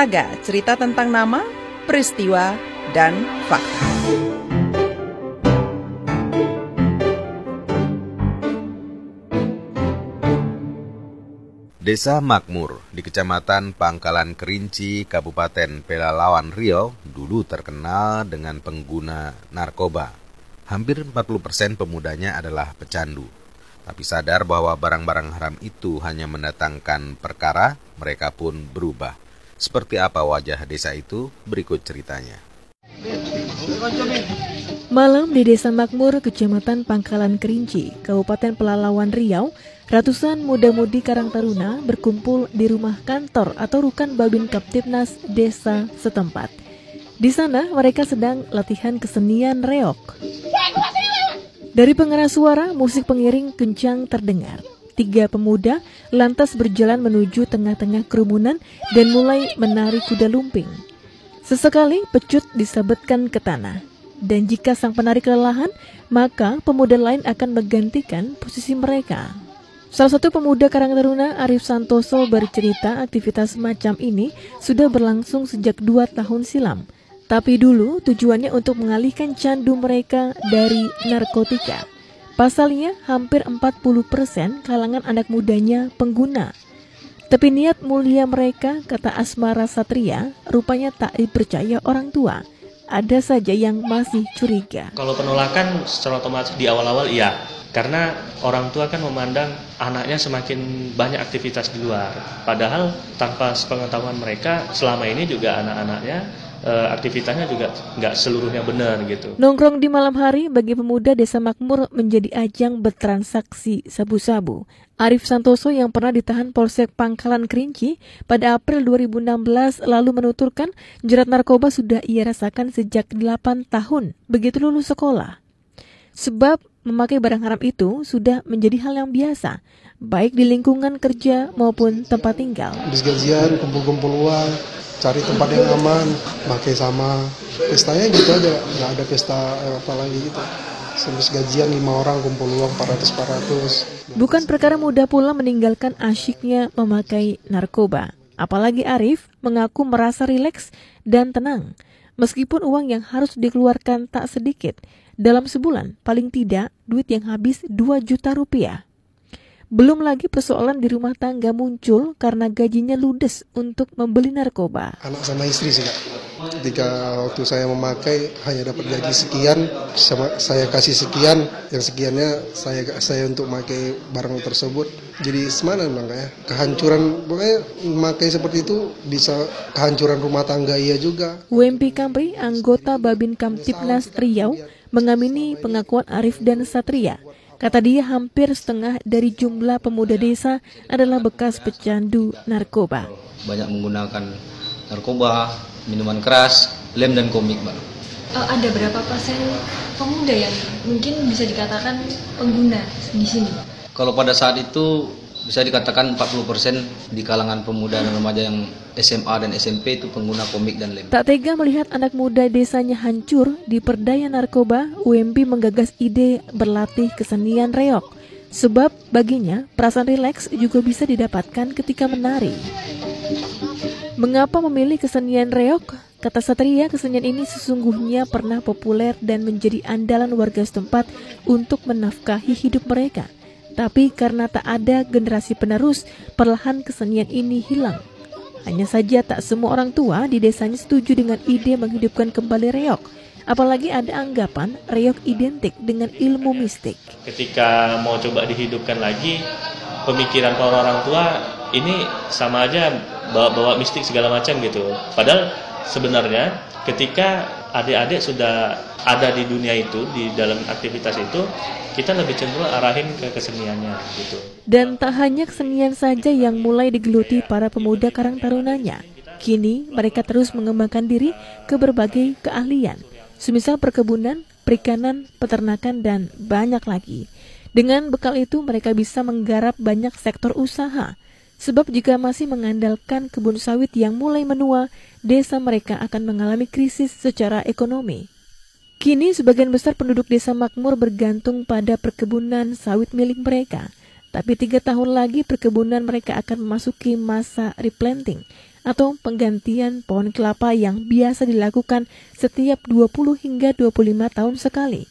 Saga, cerita tentang nama, peristiwa, dan fakta. Desa Makmur di Kecamatan Pangkalan Kerinci, Kabupaten Pelalawan Riau dulu terkenal dengan pengguna narkoba. Hampir 40% pemudanya adalah pecandu. Tapi sadar bahwa barang-barang haram itu hanya mendatangkan perkara, mereka pun berubah. Seperti apa wajah desa itu? Berikut ceritanya. Malam di Desa Makmur, Kecamatan Pangkalan Kerinci, Kabupaten Pelalawan Riau, ratusan muda-mudi Karang Taruna berkumpul di rumah kantor atau rukan Babin Kaptipnas desa setempat. Di sana mereka sedang latihan kesenian reok. Dari pengeras suara, musik pengiring kencang terdengar. Tiga pemuda lantas berjalan menuju tengah-tengah kerumunan dan mulai menari kuda lumping. Sesekali pecut disabetkan ke tanah. Dan jika sang penari kelelahan, maka pemuda lain akan menggantikan posisi mereka. Salah satu pemuda Karang Taruna, Arif Santoso, bercerita aktivitas semacam ini sudah berlangsung sejak dua tahun silam. Tapi dulu tujuannya untuk mengalihkan candu mereka dari narkotika. Pasalnya, hampir 40% kalangan anak mudanya pengguna. Tapi niat mulia mereka, kata Asmara Satria, rupanya tak dipercaya orang tua. Ada saja yang masih curiga. Kalau penolakan secara otomatis di awal-awal iya, karena orang tua kan memandang anaknya semakin banyak aktivitas di luar. Padahal tanpa sepengetahuan mereka selama ini juga anak-anaknya eh, aktivitasnya juga nggak seluruhnya benar gitu. Nongkrong di malam hari bagi pemuda desa makmur menjadi ajang bertransaksi sabu-sabu. Arif Santoso yang pernah ditahan Polsek Pangkalan Kerinci pada April 2016 lalu menuturkan jerat narkoba sudah ia rasakan sejak 8 tahun begitu lulus sekolah. Sebab memakai barang haram itu sudah menjadi hal yang biasa, baik di lingkungan kerja maupun tempat tinggal. Habis gajian, kumpul-kumpul uang, cari tempat yang aman, pakai sama. Pestanya gitu aja, nggak ada pesta apa lagi gitu. Habis gajian lima orang kumpul uang 400-400. Bukan perkara mudah pula meninggalkan asyiknya memakai narkoba. Apalagi Arif mengaku merasa rileks dan tenang. Meskipun uang yang harus dikeluarkan tak sedikit, dalam sebulan paling tidak duit yang habis 2 juta rupiah. Belum lagi persoalan di rumah tangga muncul karena gajinya ludes untuk membeli narkoba. Anak sama istri sih kak. Ketika waktu saya memakai hanya dapat gaji sekian, sama saya kasih sekian, yang sekiannya saya saya untuk memakai barang tersebut. Jadi semana bang ya? Kehancuran pokoknya memakai seperti itu bisa kehancuran rumah tangga iya juga. WMP Kamri, anggota Babin Kamtipnas Riau, mengamini pengakuan Arif dan Satria. Kata dia hampir setengah dari jumlah pemuda desa adalah bekas pecandu narkoba. Banyak menggunakan narkoba, minuman keras, lem dan komik, Mbak. Uh, ada berapa persen pemuda yang mungkin bisa dikatakan pengguna di sini? Kalau pada saat itu bisa dikatakan 40% di kalangan pemuda dan remaja yang SMA dan SMP itu pengguna komik dan lem. Tak tega melihat anak muda desanya hancur di perdaya narkoba, UMP menggagas ide berlatih kesenian reok. Sebab baginya perasaan rileks juga bisa didapatkan ketika menari. Mengapa memilih kesenian reok? Kata Satria, kesenian ini sesungguhnya pernah populer dan menjadi andalan warga setempat untuk menafkahi hidup mereka. Tapi karena tak ada generasi penerus, perlahan kesenian ini hilang. Hanya saja tak semua orang tua di desanya setuju dengan ide menghidupkan kembali reok. Apalagi ada anggapan reok identik dengan ilmu mistik. Ketika mau coba dihidupkan lagi, pemikiran para orang tua ini sama aja bawa-bawa mistik segala macam gitu. Padahal sebenarnya ketika adik-adik sudah ada di dunia itu, di dalam aktivitas itu, kita lebih cenderung arahin ke keseniannya gitu. Dan tak hanya kesenian saja yang mulai digeluti para pemuda Karang Tarunanya. Kini mereka terus mengembangkan diri ke berbagai keahlian, semisal perkebunan, perikanan, peternakan, dan banyak lagi. Dengan bekal itu mereka bisa menggarap banyak sektor usaha, Sebab jika masih mengandalkan kebun sawit yang mulai menua, desa mereka akan mengalami krisis secara ekonomi. Kini sebagian besar penduduk desa makmur bergantung pada perkebunan sawit milik mereka. Tapi tiga tahun lagi perkebunan mereka akan memasuki masa replanting atau penggantian pohon kelapa yang biasa dilakukan setiap 20 hingga 25 tahun sekali.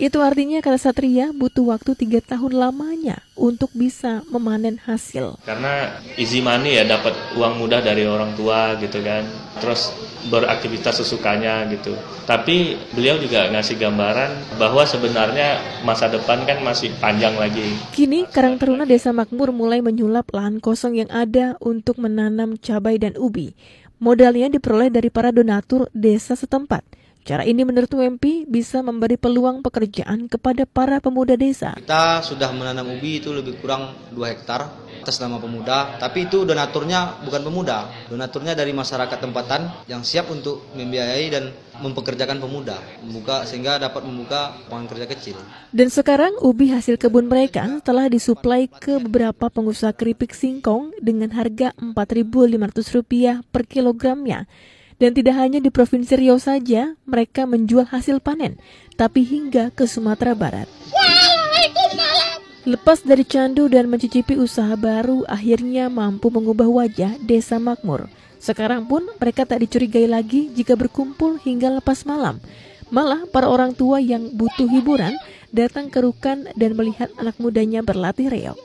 Itu artinya kata Satria butuh waktu tiga tahun lamanya untuk bisa memanen hasil. Karena easy money ya dapat uang mudah dari orang tua gitu kan. Terus beraktivitas sesukanya gitu. Tapi beliau juga ngasih gambaran bahwa sebenarnya masa depan kan masih panjang lagi. Kini Karang Taruna Desa Makmur mulai menyulap lahan kosong yang ada untuk menanam cabai dan ubi. Modalnya diperoleh dari para donatur desa setempat. Cara ini menurut UMP bisa memberi peluang pekerjaan kepada para pemuda desa. Kita sudah menanam ubi itu lebih kurang 2 hektar atas nama pemuda, tapi itu donaturnya bukan pemuda, donaturnya dari masyarakat tempatan yang siap untuk membiayai dan mempekerjakan pemuda, membuka sehingga dapat membuka lapangan kerja kecil. Dan sekarang ubi hasil kebun mereka telah disuplai ke beberapa pengusaha keripik singkong dengan harga Rp4.500 per kilogramnya. Dan tidak hanya di Provinsi Riau saja mereka menjual hasil panen, tapi hingga ke Sumatera Barat. Lepas dari candu dan mencicipi usaha baru, akhirnya mampu mengubah wajah desa makmur. Sekarang pun mereka tak dicurigai lagi jika berkumpul hingga lepas malam. Malah para orang tua yang butuh hiburan datang ke rukan dan melihat anak mudanya berlatih reok.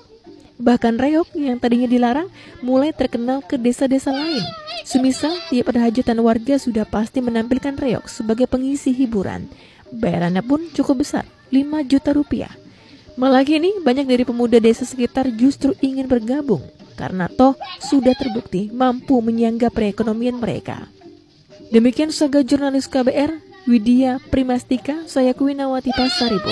Bahkan reok yang tadinya dilarang mulai terkenal ke desa-desa lain. Semisal tiap ada hajatan warga sudah pasti menampilkan reok sebagai pengisi hiburan. Bayarannya pun cukup besar, 5 juta rupiah. Malah kini banyak dari pemuda desa sekitar justru ingin bergabung karena toh sudah terbukti mampu menyangga perekonomian mereka. Demikian saga jurnalis KBR, Widya Primastika, saya Kuinawati Pasaribu.